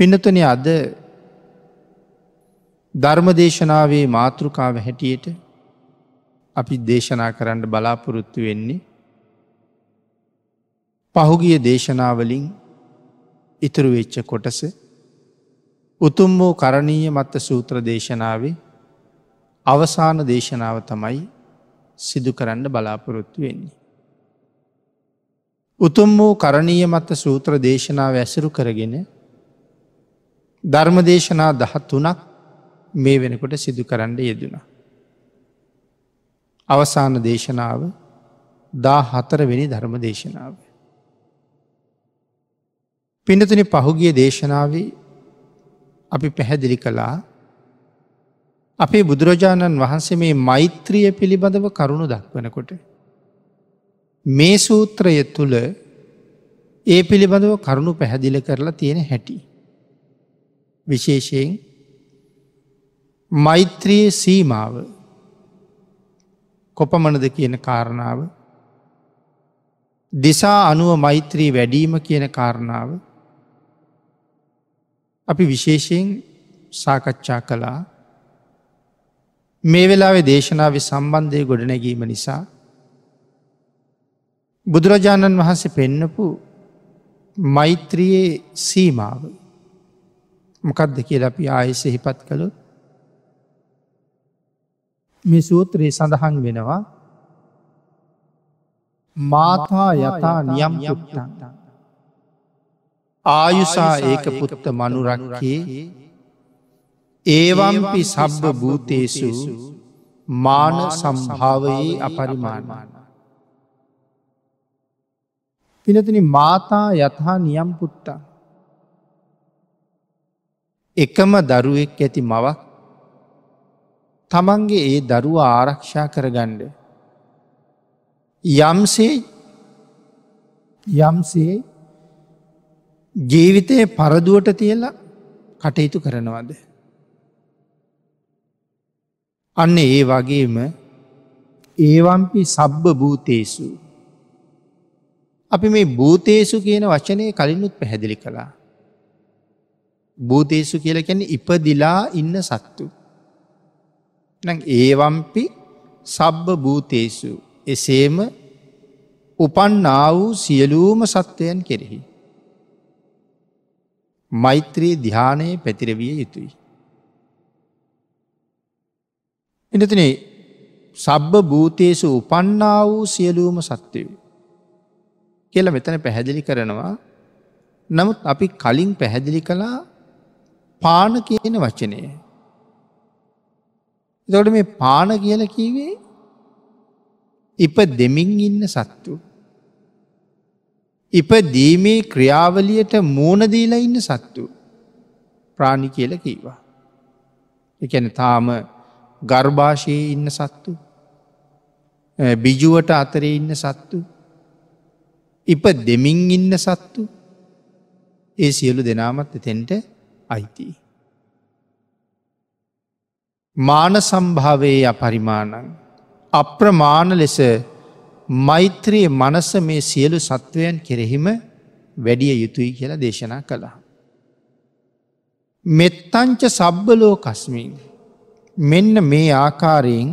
පිනතුන අද ධර්මදේශනාවේ මාතෘකාව හැටියට අපි දේශනා කරන්න බලාපොරොත්තු වෙන්නේ පහුගිය දේශනාවලින් ඉතුරු වෙච්ච කොටස උතුම් වූ කරණීය මත්ත සූත්‍ර දේශනාවේ අවසාන දේශනාව තමයි සිදු කරන්න බලාපොරොත්තු වෙන්නේ. උතුම් වූ කරණීය මත්ත සූත්‍ර දේශනාව ඇසුරු කරගෙන ධර්ම දේශනා දහත්තුනක් මේ වෙනකොට සිදු කරන්න යෙදුණ. අවසාන දේශනාව දා හතරවෙනි ධර්ම දේශනාව. පිනතුන පහුගිය දේශනාවේ අපි පැහැදිලි කළා අපේ බුදුරජාණන් වහන්සේ මේ මෛත්‍රිය පිළිබඳව කරුණු දක්වනකොට. මේ සූත්‍රය තුළ ඒ පිළිබඳව කරුණු පැහැදිල කරලා තියෙන හැටි. විශේෂයෙන් මෛත්‍රයේ සීමාව කොපමණද කියන කාරණාව දිසා අනුව මෛත්‍රී වැඩීම කියන කාරණාව අපි විශේෂයෙන් සාකච්ඡා කළා. මේ වෙලාවේ දේශනාව සම්බන්ධය ගොඩනැගීම නිසා බුදුරජාණන් වහන්සේ පෙන්නපු මෛත්‍රයේ සීමාව මොකක්ද කියල අපි ආයස හිපත් කළොත් මේ සූත්‍රයේ සඳහන් වෙනවා මාතා යතා නියම් යුක්තන් ආයුසා ඒක පුත්ත මනුරක්කේ ඒවම්පි සබ්බ භූතේසු මාන සම්භාවයේ අපරිමාණමාන. පිනතින මාතා යතහා නියම් පුත්තා. එකම දරුවෙක් ඇති මවක් තමන්ගේ ඒ දරුව ආරක්ෂා කරගණ්ඩ. යම්සේ යම්සේ ජීවිතය පරදුවට තියලා කටයුතු කරනවද. අන්න ඒ වගේම ඒවම්පි සබ්බ භූතේසු. අපි මේ භූතේසු කියන වචනය කලිනුත් පැහැදිලි කළා. භූතේසු කියල කැන ඉපදිලා ඉන්න සත්තු. ඒවම්පි සබ්බ භූතේසු එසේම උපන්නා වූ සියලූම සත්වයන් කෙරෙහි. මෛත්‍රී දිහානයේ පැතිරවිය යුතුයි. එනතින සබ්බ භූතයසු උපන්නා වූ සියලූම සත්‍යයෝ. කියල මෙතන පැහැදිලි කරනවා නමුත් අපි කලින් පැහැදිලි කළා පාන කියන වචනය. එතොට මේ පාන කියල කීවේ ඉප දෙමින් ඉන්න සත්තු. ඉප දීමේ ක්‍රියාවලියට මූුණදීලා ඉන්න සත්තු ප්‍රාණි කියල කීවා. එකැන තාම ගර්භාෂයේ ඉන්න සත්තු බිජුවට අතරේ ඉන්න සත්තු ඉප දෙමින් ඉන්න සත්තු ඒ සියලු දෙනාමත් එතෙන්ට අයිති. මාන සම්භාවයේ අපරිමාණන් අප්‍රමාණ ලෙස මෛත්‍රයේ මනස මේ සියලු සත්වයන් කෙරෙහිම වැඩිය යුතුයි කියලා දේශනා කළා. මෙත්තංච සබ්බලෝ කස්මින් මෙන්න මේ ආකාරයෙන්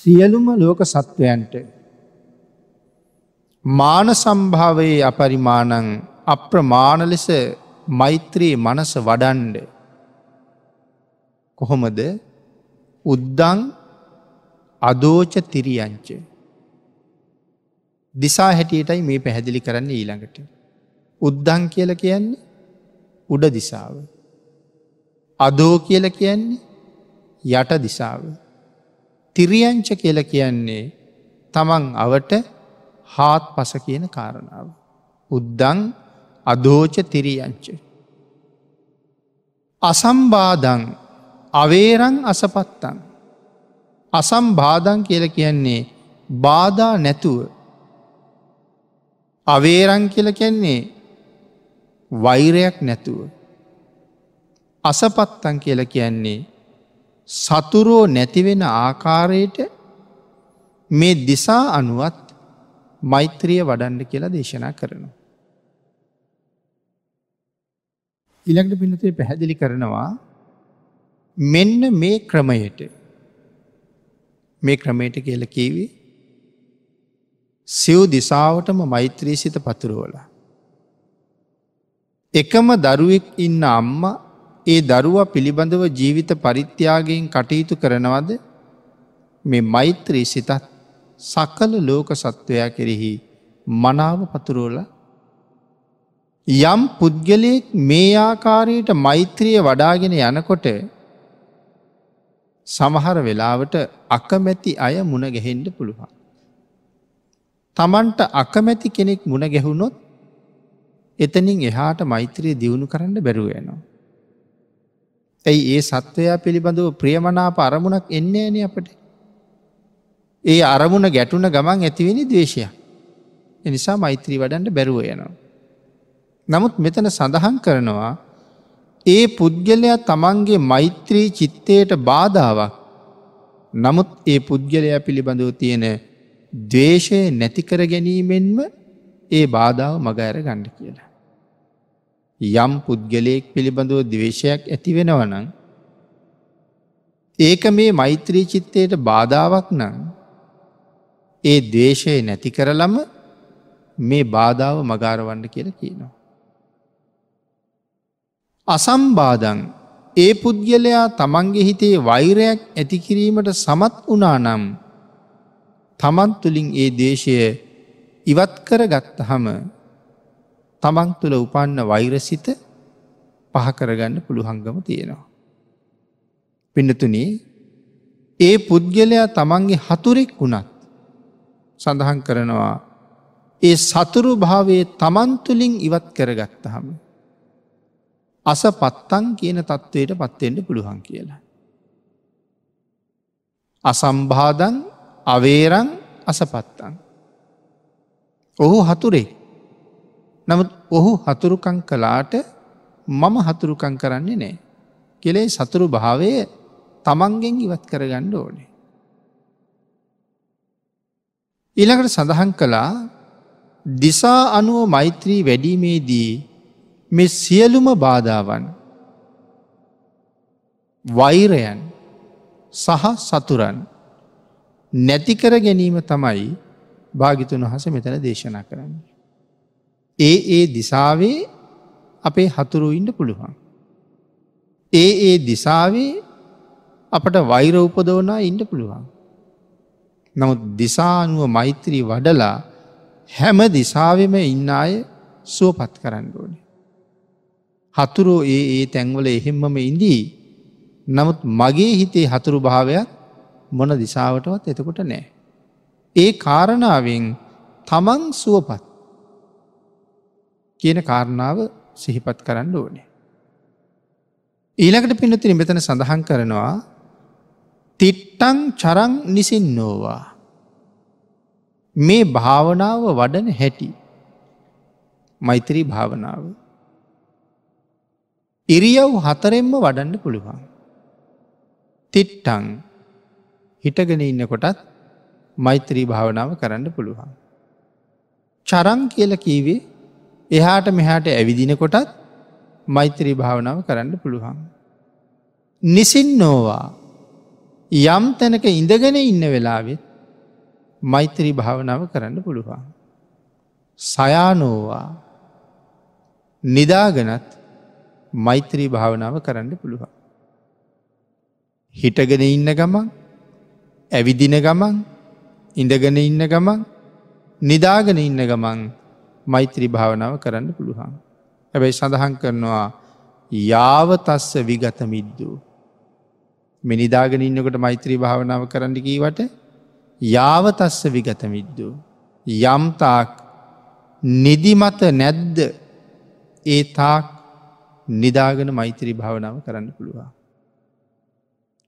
සියලුම ලෝක සත්වයන්ට මාන සම්භාවයේ අපරිමාණං අප්‍රමාණ ලෙස මෛත්‍රයේ මනස වඩන්ඩ කොහොමද? උද්දං අදෝච තිරියංච. දිසා හැටියටයි මේ පැහැදිලි කරන්න ඊළඟට. උද්දං කියල කියන්නේ උඩ දිසාව. අදෝ කියල කියන්නේ යට දිසාව. තිරියංච කියල කියන්නේ තමන් අවට හාත් පස කියන කාරණාව. උද්දං අදෝච තිරියංච. අසම්බාදං අවේරං අසපත්තං. අසම්බාධං කියල කියන්නේ බාධා නැතුව. අවේරං කියල කියන්නේ වෛරයක් නැතුව. අසපත්තන් කියල කියන්නේ සතුරෝ නැතිවෙන ආකාරයට මේ දිසා අනුවත් මෛත්‍රිය වඩන්ඩ කියලා දේශනා කරනවා. ඉළඟට පිනතේ පැහැදිලි කරනවා මෙන්න මේ ක්‍රමයට. මේ ක්‍රමයට කියල කීවි. සිව් දිසාවටම මෛත්‍රී සිත පතුරුවල. එකම දරුවෙක් ඉන්න අම්ම ඒ දරුවා පිළිබඳව ජීවිත පරිත්‍යාගයෙන් කටයුතු කරනවද? මේ මෛත්‍රී සිතත් සකල ලෝක සත්වයා කෙරෙහි මනාව පතුරුවල යම් පුද්ගලයෙක් මේ ආකාරයට මෛත්‍රිය වඩාගෙන යනකොට සමහර වෙලාවට අකමැති අය මුණ ගැහෙන්ඩ පුළුවන්. තමන්ට අකමැති කෙනෙක් මුණ ගැහුණොත් එතනින් එහාට මෛත්‍රයේ දියුණු කරන්න බැරුවයනවා. ඇයි ඒ සත්වයා පිළිබඳව ප්‍රියමනාප අරමුණක් එන්නේ ඇන අපට. ඒ අරමුණ ගැටුන ගමන් ඇතිවෙනි දවේශයක්. එනිසා මෛත්‍රී වඩන්ට බැරුව යනවා. නමුත් මෙතන සඳහන් කරනවා ඒ පුද්ගලයා තමන්ගේ මෛත්‍රී චිත්තයට බාධාවක් නමුත් ඒ පුද්ගලයා පිළිබඳව තියෙන දවේශය නැතිකර ගැනීමෙන්ම ඒ බාධාව මගඇර ගණ්ඩ කියලා. යම් පුද්ගලයෙක් පිළිබඳව දවේශයක් ඇති වෙනවනං ඒක මේ මෛත්‍රී චිත්තයට බාධාවක් නං ඒ දවේශය නැති කරලම මේ බාධාව මගාරවන්න කියල කියනවා. අසම්බාධන් ඒ පුද්ගලයා තමන්ගේ හිතේ වෛරයක් ඇතිකිරීමට සමත් වනා නම් තමන් තුළින් ඒ දේශය ඉවත් කර ගත්තහම තමන් තුළ උපන්න වෛරසිත පහකරගන්න පුළුහංගම තියෙනවා. පිඩතුනේ ඒ පුද්ගලයා තමන්ගේ හතුරෙක් වුණත් සඳහන් කරනවා ඒ සතුරු භාවේ තමන් තුළින් ඉවත් කරගත්තහම. අස පත්තන් කියන තත්ත්වයට පත්වෙන්ට පුළුවන් කියලා. අසම්බාධන් අවේරං අසපත්තන්. ඔහු හතුරේ. නමුත් ඔහු හතුරුකං කලාට මම හතුරුකං කරන්නේ නෑ. කෙලේ සතුරු භාවය තමන්ගෙන් ඉවත් කරගණ්ඩ ඕනේ. ඊළඟට සඳහන් කළා දිසා අනුව මෛත්‍රී වැඩීමේදී මෙ සියලුම බාධාවන් වෛරයන් සහ සතුරන් නැතිකර ගැනීම තමයි භාගිතුන් වහස මෙතන දේශනා කරන්න. ඒ ඒ දිසාවේ අපේ හතුරු ඉන්න පුළුවන්. ඒ ඒ දිසාවේ අපට වෛර උපදෝනා ඉන්න පුළුවන්. නමුත් දිසානුව මෛත්‍රී වඩලා හැම දිසාවෙම ඉන්න අය සුවපත් කරන්න ඕනේ. හතුරෝ ඒ ඒ තැන්වල එහෙම්මම ඉන්දී නමුත් මගේ හිතේ හතුරු භාවයක් මොන දිසාවටවත් එතකොට නෑ. ඒ කාරණාවෙන් තමන් සුවපත් කියන කාරණාව සිහිපත් කරන්න ඕනේ. ඊළකට පිනතින මෙතන සඳහන් කරනවා තිට්ටං චරං නිසින් නෝවා. මේ භාවනාව වඩන හැටි මෛත්‍රී භාවනාව. ඉරියව් හතරෙන්ම වඩන්න පුළුවන්. තිට්ටං හිටගෙන ඉන්න කොටත් මෛත්‍රී භාවනාව කරන්න පුළුවන්. චරං කියල කීවේ එහාට මෙහාට ඇවිදින කොටත් මෛත්‍රී භාවනාව කරන්න පුළුවන්. නිසින් නෝවා යම් තැනක ඉඳගෙන ඉන්න වෙලාවෙත් මෛත්‍රී භාවනාව කරන්න පුළුවන්. සයානෝවා නිදාගනත් මෛත්‍රී භාවනාව කරන්න පුළුවන්. හිටගෙන ඉන්න ගමන් ඇවිදින ගමන් ඉඳගෙන ඉන්න ගමන් නිදාගෙන ඉන්න ගමන් මෛත්‍රී භාවනාව කරන්න පුළුවන්. ඇබැයි සඳහන් කරනවා යාවතස්ස විගත මිද්දූ. මිනිදාගෙන ඉන්නකොට මෛත්‍රී භාවනාව කරන්න කීවට යාවතස්ස විගත මිද්දූ. යම්තාක් නිදිමත නැද්ද ඒ තාක් නිදාගෙන මෛත්‍රී භාවනාව කරන්න පුළුවන්.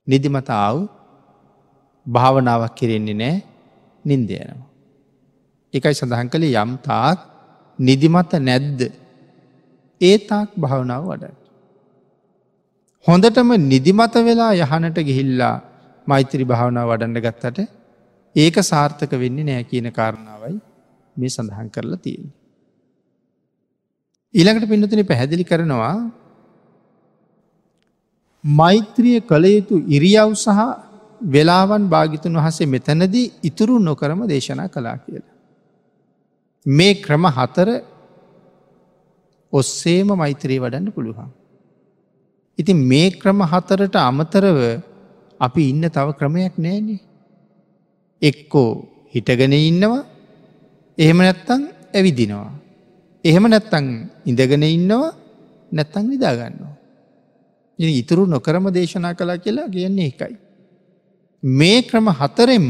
නිදිමතාව භාවනාවක් කෙරෙන්නේ නෑ නින්දයනවා. එකයි සඳහන් කළේ යම් තාක් නිදිමත නැද්ද ඒ තාක් භාවනාව වඩ. හොඳටම නිදිමත වෙලා යහනට ගිහිල්ලා මෛත්‍රී භාවනාව වඩන්න ගත්තට ඒක සාර්ථක වෙන්නේ නෑ කියන කාරණාවයි මේ සඳහන් කරලා තියෙන. ඊළඟට පින්නතුන පැහැදිලි කරනවා මෛත්‍රිය කළ යුතු ඉරියව් සහ වෙලාවන් භාගිතුන් වහසේ මෙතැනදී ඉතුරු නොකරම දේශනා කලා කියලා. මේ ක්‍රම හතර ඔස්සේම මෛත්‍රී වඩන්න පුළුවන්. ඉතින් මේ ක්‍රම හතරට අමතරව අපි ඉන්න තව ක්‍රමයක් නෑනේ. එක්කෝ හිටගෙන ඉන්නවා එහෙම නැත්තං ඇවිදිනවා. එහෙම නැත්තං ඉඳගෙන ඉන්නවා නැත්තං නිදාගන්නවා. ඉතුරු නොකරම දේශනා කලා කියලා කියන්නේ එකයි. මේ ක්‍රම හතරෙන්ම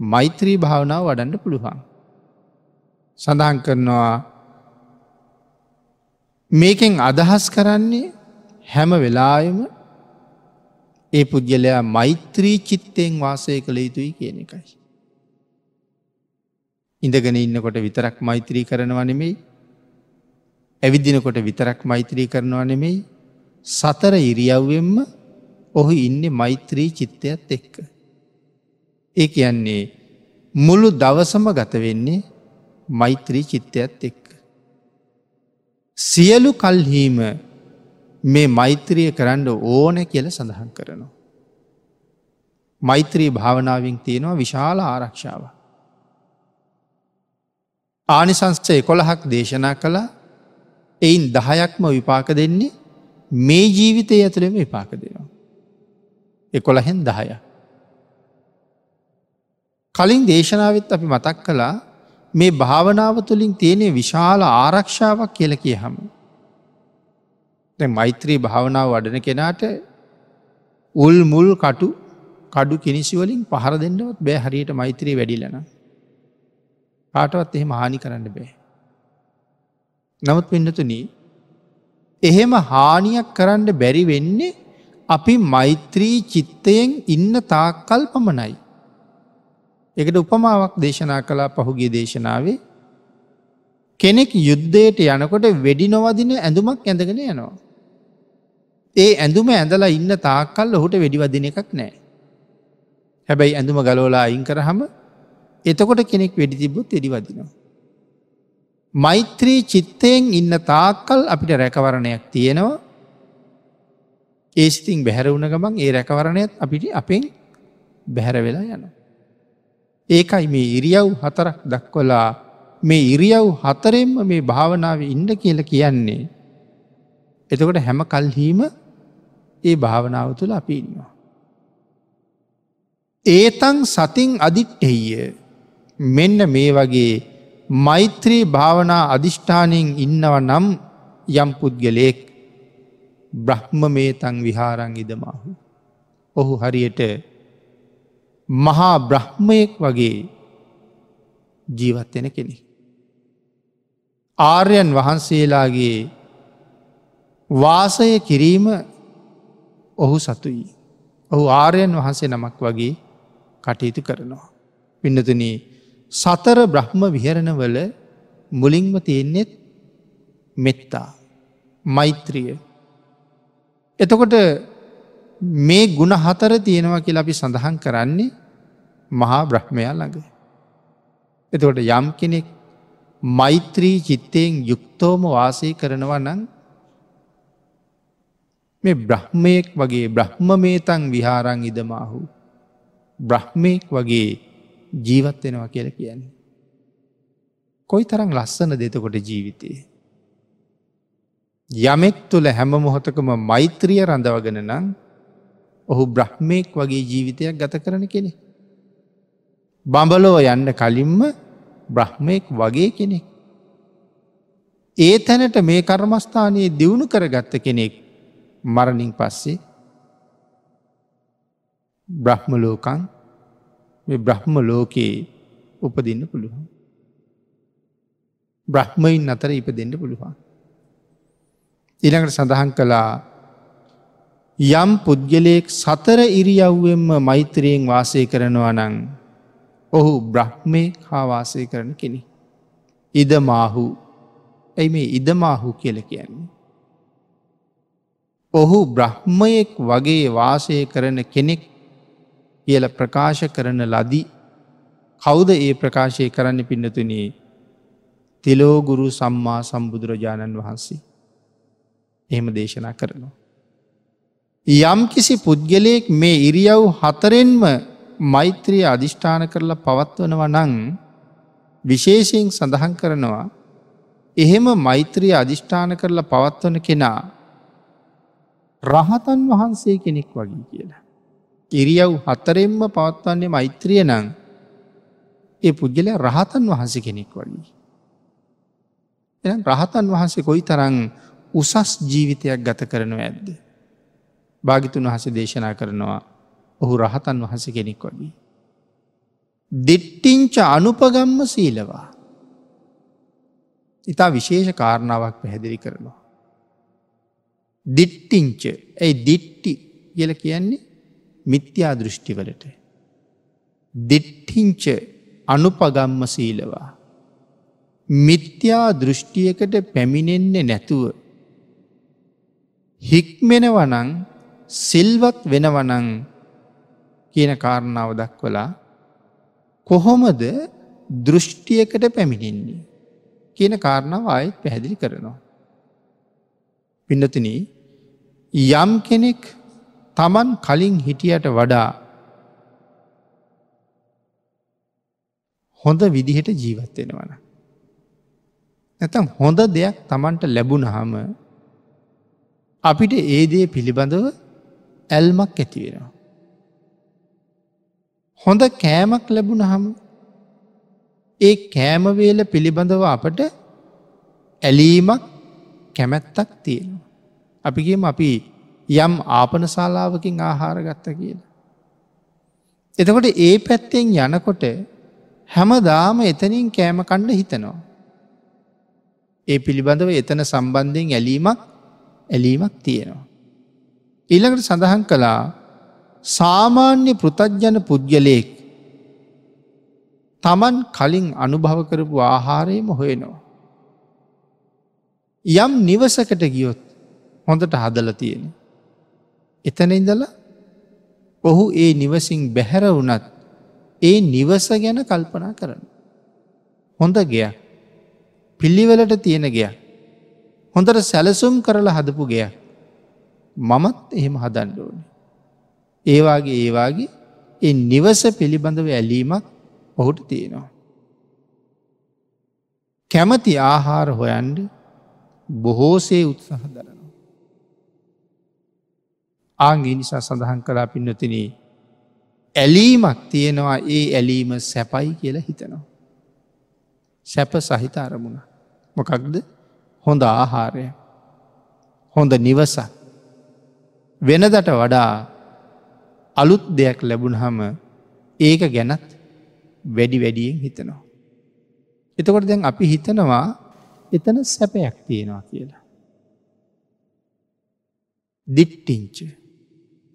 මෛත්‍රී භාවනාව වඩන්න පුළුවන්. සඳහන් කරනවා මේකෙන් අදහස් කරන්නේ හැම වෙලායම ඒ පුද්ගලයා මෛත්‍රී චිත්තයෙන් වාසය කළ යුතුයි කියන එකයි. ඉඳගෙන ඉන්නකොට විතරක් මෛත්‍රී කරනවා නෙමෙයි ඇවිදිනකොට විතරක් මෛත්‍රී කරනවා නෙමෙයි සතර ඉරියව්වෙන්ම ඔහු ඉන්න මෛත්‍රී චිත්තයත් එක්ක. ඒ කියන්නේ මුළු දවසම ගත වෙන්නේ මෛත්‍රී චිත්තයත් එක්ක. සියලු කල්හීම මේ මෛත්‍රිය කරන්න ඕන කියල සඳහන් කරනවා. මෛත්‍රී භාවනාවෙන් තියෙනවා විශාල ආරක්ෂාව. ආනිසංස්චය කොළහක් දේශනා කළා එයින් දහයක්ම විපාක දෙන්නේ මේ ජීවිතය ඇතුළෙම විපාක දෙනවා. එකොළහෙන් දහය. කලින් දේශනාවත් අපි මතක් කළා මේ භාවනාව තුළින් තියෙනෙ විශාල ආරක්ෂාවක් කියල කිය හම. මෛත්‍රී භාවනාව වඩන කෙනාට උල් මුල් කටු කඩු කිනිසිවලින් පහර දෙන්නවත් බෑ හරියට මෛත්‍රී වැඩිලන. කාටවත් එහෙම හානි කරන්න බෑ. නමුත් පින්නතුනී එහෙම හානියක් කරන්න බැරි වෙන්නේ අපි මෛත්‍රී චිත්තයෙන් ඉන්න තාක්කල් පමණයි. එකට උපමාවක් දේශනා කලා පහුගේ දේශනාවේ කෙනෙක් යුද්ධයට යනකොට වෙඩි නොවදින ඇඳුමක් ඇඳගෙන යනවා. ඒ ඇඳුම ඇඳලා ඉන්න තාක්කල් ඔහුට වෙඩිවදින එකක් නෑ. හැබැයි ඇඳුම ගලෝලා අයින් කරහම එතකොට කෙනෙක් වෙඩි තිබ්බොත් එඩිවදිනවා. මෛත්‍රී චිත්තයෙන් ඉන්න තාක්කල් අපිට රැකවරණයක් තියෙනවා ඒස්තිං බැහැර වුණ ගමන් ඒ රැකවරණයත් අපිට අපෙන් බැහැර වෙලා යන. ඒකයි මේ ඉරියව් හතරක් දක්වලා මේ ඉරියව් හතරෙන්ම මේ භාවනාව ඉන්ඩ කියල කියන්නේ. එතකොට හැම කල්හීම ඒ භාවනාව තුළ අපි ඉන්නවා. ඒතන් සතින් අදිට්ටෙහිය මෙන්න මේ වගේ මෛත්‍රී භාවනා අධිෂ්ඨානයෙන් ඉන්නව නම් යම් පුද්ගලයෙක් බ්‍රහ්ම මේ තං විහාරං ඉදමාහු. ඔහු හරියට මහා බ්‍රහ්මයෙක් වගේ ජීවත්වෙන කෙනෙ. ආර්යන් වහන්සේලාගේ වාසය කිරීම ඔහු සතුයි. ඔහු ආර්යන් වහන්සේ නමක් වගේ කටයුතු කරනවා. පින්නතුනී සතර බ්‍රහ්ම විහරණවල මුලින්ම තියෙන්නේෙත් මෙත්තා මෛත්‍රිය. එතකොට මේ ගුණ හතර තියෙනවා කියලා අපි සඳහන් කරන්නේ මහා බ්‍රහ්මයා ළඟ. එතකොට යම් කෙනෙක් මෛත්‍රී චිත්තයෙන් යුක්තෝම වාසය කරනවා නං මේ බ්‍රහ්මයෙක් වගේ බ්‍රහ්ම මේතන් විහාරං ඉදමාහු බ්‍රහ්මයෙක් වගේ ජීවත් වෙනවා කියල කියන්නේ. කොයි තරම් ලස්සන දෙතකොට ජීවිතයේ. යමෙක් තුළ හැම මොහොතකම මෛත්‍රිය රඳවගෙන නම් ඔහු බ්‍රහ්මයෙක් වගේ ජීවිතයක් ගත කරන කෙනෙ. බඹලෝ යන්න කලින්ම බ්‍රහ්මයෙක් වගේ කෙනෙක්. ඒ තැනට මේ කර්මස්ථානයේ දියුණු කරගත්ත කෙනෙක් මරණින් පස්සේ බ්‍රහ්මලෝකං මේ බ්‍රහ්ම ලෝකයේ උපදින්න පුළුවන්. බ්‍රහ්මයින් අතර ඉප දෙන්න පුළුවන්. ඉළඟට සඳහන් කළා යම් පුද්ගලයෙක් සතර ඉරියව්වෙන්ම මෛත්‍රයෙන් වාසය කරනවා නං ඔහු බ්‍රහ්මය හාවාසය කරන කෙනෙ. ඉදමාහු ඇයි මේ ඉදමාහු කියල කියන්නේ. ඔහු බ්‍රහ්මයෙක් වගේ වාසය කරන කෙනෙක් කියල ප්‍රකාශ කරන ලදී කෞද ඒ ප්‍රකාශය කරන්න පින්නතුනේ තිලෝගුරු සම්මා සම්බුදුරජාණන් වහන්සේ. එහෙම දේශනා කරනවා. යම්කිසි පුද්ගලයෙක් මේ ඉරියව් හතරෙන්ම මෛත්‍රිය අධිෂ්ඨාන කරලා පවත්වනව නං විශේෂයෙන් සඳහන් කරනවා එහෙම මෛත්‍රිය අධිෂ්ඨාන කරලා පවත්වන කෙනා රහතන් වහන්සේ කෙනෙක් වගේ කියලා. ඉරියව් හතරෙන්ම පවත්වන්නේ මෛත්‍රිය නං ඒ පුද්ගල රහතන් වහන්ස කෙනෙක් වගේ. එ රහතන් වහන්සේ කොයි තරං උසස් ජීවිතයක් ගත කරනව ඇද්ද. භාගිතුන් වහස දේශනා කරනවා ඔහු රහතන් වහස කෙනෙක් වගේ. දෙට්ටිංච අනුපගම්ම සීලවා. ඉතා විශේෂ කාරණාවක් පැහැදිලි කරනවා. දිට්ටිංච ඇයි දිට්ටි කියල කියන්නේ මිත්‍යා දෘෂ්ටිවලට. දිට්ටිංච අනුපගම්ම සීලවා. මිත්‍යා දෘෂ්ටියකට පැමිණෙන්නේ නැතුව. හික්මෙනවනං සිල්වත් වෙනවනං කියන කාරණාව දක්වලා කොහොමද දෘෂ්ටියකට පැමිණෙන්නේ කියන කාරණාව ආයත් පැහැදිලි කරනවා. පිඩතින යම් කෙනෙක් තමන් කලින් හිටියට වඩා හොඳ විදිහට ජීවත්වෙනවන. නැතම් හොඳ දෙයක් තමන්ට ලැබුණහම අපිට ඒදේ පිළිබඳව ඇල්මක් ඇතිවෙනවා. හොඳ කෑමක් ලැබුණහම ඒ කෑමවේල පිළිබඳව අපට ඇලීමක් කැමැත්තක් තියෙනවා. අපිගේම අපි යම් ආපන ශාලාවකින් ආහාර ගත්ත කියලා. එතකොට ඒ පැත්තෙන් යනකොට හැමදාම එතනින් කෑම කණ්ඩ හිතනවා. ඒ පිළිබඳව එතන සම්බන්ධයෙන් ඇලීමක් ඇලීමක් තියෙනවා. ඊළඟට සඳහන් කළා සාමාන්‍ය පෘතජ්ජන පුද්ගලයෙක් තමන් කලින් අනුභව කරපු ආහාරයම හොයනවා. යම් නිවසකට ගියොත් හොඳට හදල තියෙන. එතන ඉඳල ඔහු ඒ නිවසින් බැහැර වනත් ඒ නිවස ගැන කල්පනා කරන. හොඳ ගයක් පිල්ලිවලට තියෙන ගයක් හොඳට සැලසුම් කරලා හදපු ගයක් මමත් එහෙම හදන්න ඕනේ. ඒවාගේ ඒවාගේ ඒ නිවස පිළිබඳව ඇලීමක් ඔහුට තියෙනවා. කැමති ආහාර හොයන්ඩ බොහෝසේ උත්සහ දරනවා. ආංගේ නිසා සඳහන් කලා පින්නතින ඇලීමක් තියෙනවා ඒ ඇලීම සැපයි කියලා හිතනවා. සැප සහිත අරමුණ. මොකක්ද හොඳ ආහාරය. හොඳ නිවසක්. වෙනදට වඩා අලුත් දෙයක් ලැබුණහම ඒක ගැනත් වැඩි වැඩියෙන් හිතනවා. එතකොට දැන් අපි හිතනවා එතන සැපයක් තියෙනවා කියලා. දිට්ටිංච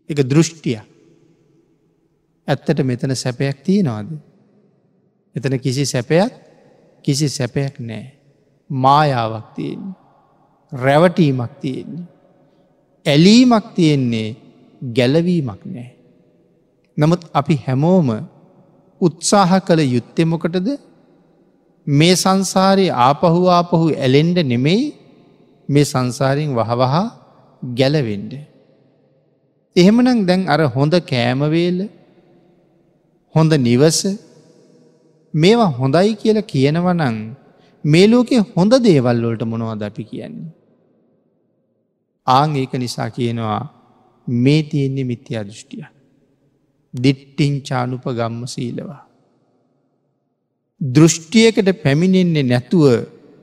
එක දෘෂ්ටිය ඇත්තට මෙතන සැපයක් තියෙනවාද. එතන කිසි සැපයක් කිසි සැපයක් නෑ. මායාවක් තියෙන්නේ. රැවටීමක් තියෙන්නේ. ඇලීමක් තියෙන්නේ ගැලවීමක් නෑ. නමුත් අපි හැමෝම උත්සාහ කළ යුත්තෙමොකටද මේ සංසාරයේ ආපහු ආපහු ඇලෙන්ඩ නෙමෙයි මේ සංසාරයෙන් වහවහා ගැලවෙන්ඩ. එහෙමනම් දැන් අර හොඳ කෑමවේල හොඳ නිවස මේවා හොඳයි කියලා කියනවනං මේ ලෝකෙ හොඳ දේවල් වලට මොනවද අපි කියන්නේ. ආං ඒක නිසා කියනවා මේ තියෙන්නේ මිත්‍යා දෘෂ්ටිය. දිට්ටිං චානුප ගම්ම සීලවා. දෘෂ්ටියකට පැමිණෙන්නේ නැතුව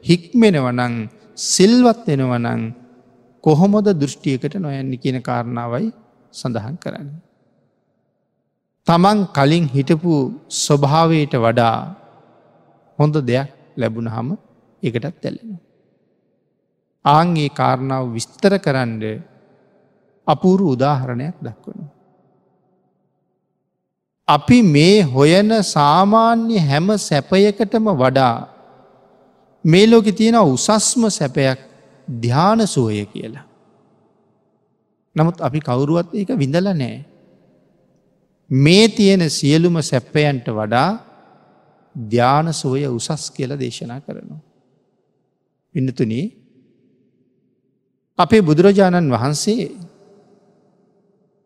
හික්මෙනවනං සිල්වත් වෙනවනං කොහොමොද දෘෂ්ටියකට නොයන්නේ කියන කාරණාවයි සඳහන් කරන්න. තමන් කලින් හිටපු ස්වභාවයට වඩා හොඳ දෙයක් ලැබුණ හම එකටත් ඇල්ලෙන. ආංගේ කාරණාව විස්තර කරන්න අපූරු උදාහරණයක් දක්වනවා. අපි මේ හොයන සාමාන්‍ය හැම සැපයකටම වඩා මේ ලෝකෙ තියෙන උසස්ම සැපයක් ධ්‍යාන සුවය කියලා. නමුත් අපි කවුරුවත් ඒක විඳල නෑ. මේ තියෙන සියලුම සැප්පයන්ට වඩා ධ්‍යාන සුවය උසස් කියල දේශනා කරනවා. පිඩතුන අපේ බුදුරජාණන් වහන්සේ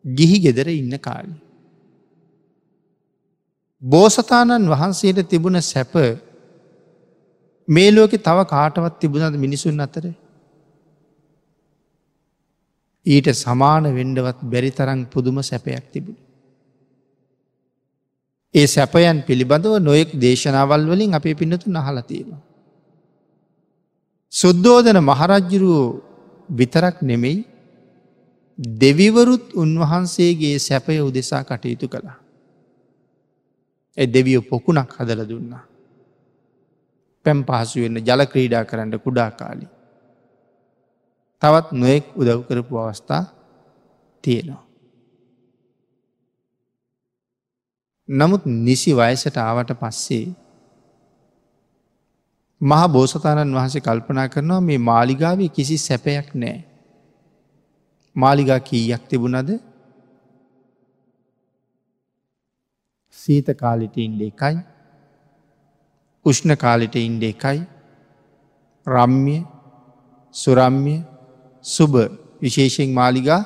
ගිහි ගෙදර ඉන්න කාලි. බෝසතාණන් වහන්සේට තිබුණ සැප මේ ලෝකෙ තව කාටවත් තිබුණද මිනිසුන් අතර ඊට සමාන වෙන්ඩවත් බැරි තරං පුදුම සැපයක් තිබුණ. ඒ සැපයන් පිළිබඳව නොයෙක් දේශනාවල් වලින් අපේ පින්නතු නහලතියෙනවා. සුද්දෝදන මහරජ්ජුරුවෝ විතරක් නෙමෙයි දෙවිවරුත් උන්වහන්සේගේ සැපය උදෙසා කටයුතු කළා. එ දෙවියෝ පොකුණක් හදල දුන්නා. පැම් පහසු වෙන්න ජල ක්‍රීඩා කරන්න කුඩා කාලි. තවත් නොයෙක් උදව් කරපු අවස්ථා තියෙනවා. නමුත් නිසි වයසට ආවට පස්සේ මහ බෝසතාණන් වහන්සේ කල්පනා කරනවා මේ මාලිගාවේ කිසි සැපයක් නෑ. මාලිගා කීයක් තිබුණද සීත කාලිට ඉන්ඩ එකයි උෂ්ණ කාලිට ඉන්ඩ එකයි රම්ය සුරම්ය සුබ විශේෂෙන් මාලිගා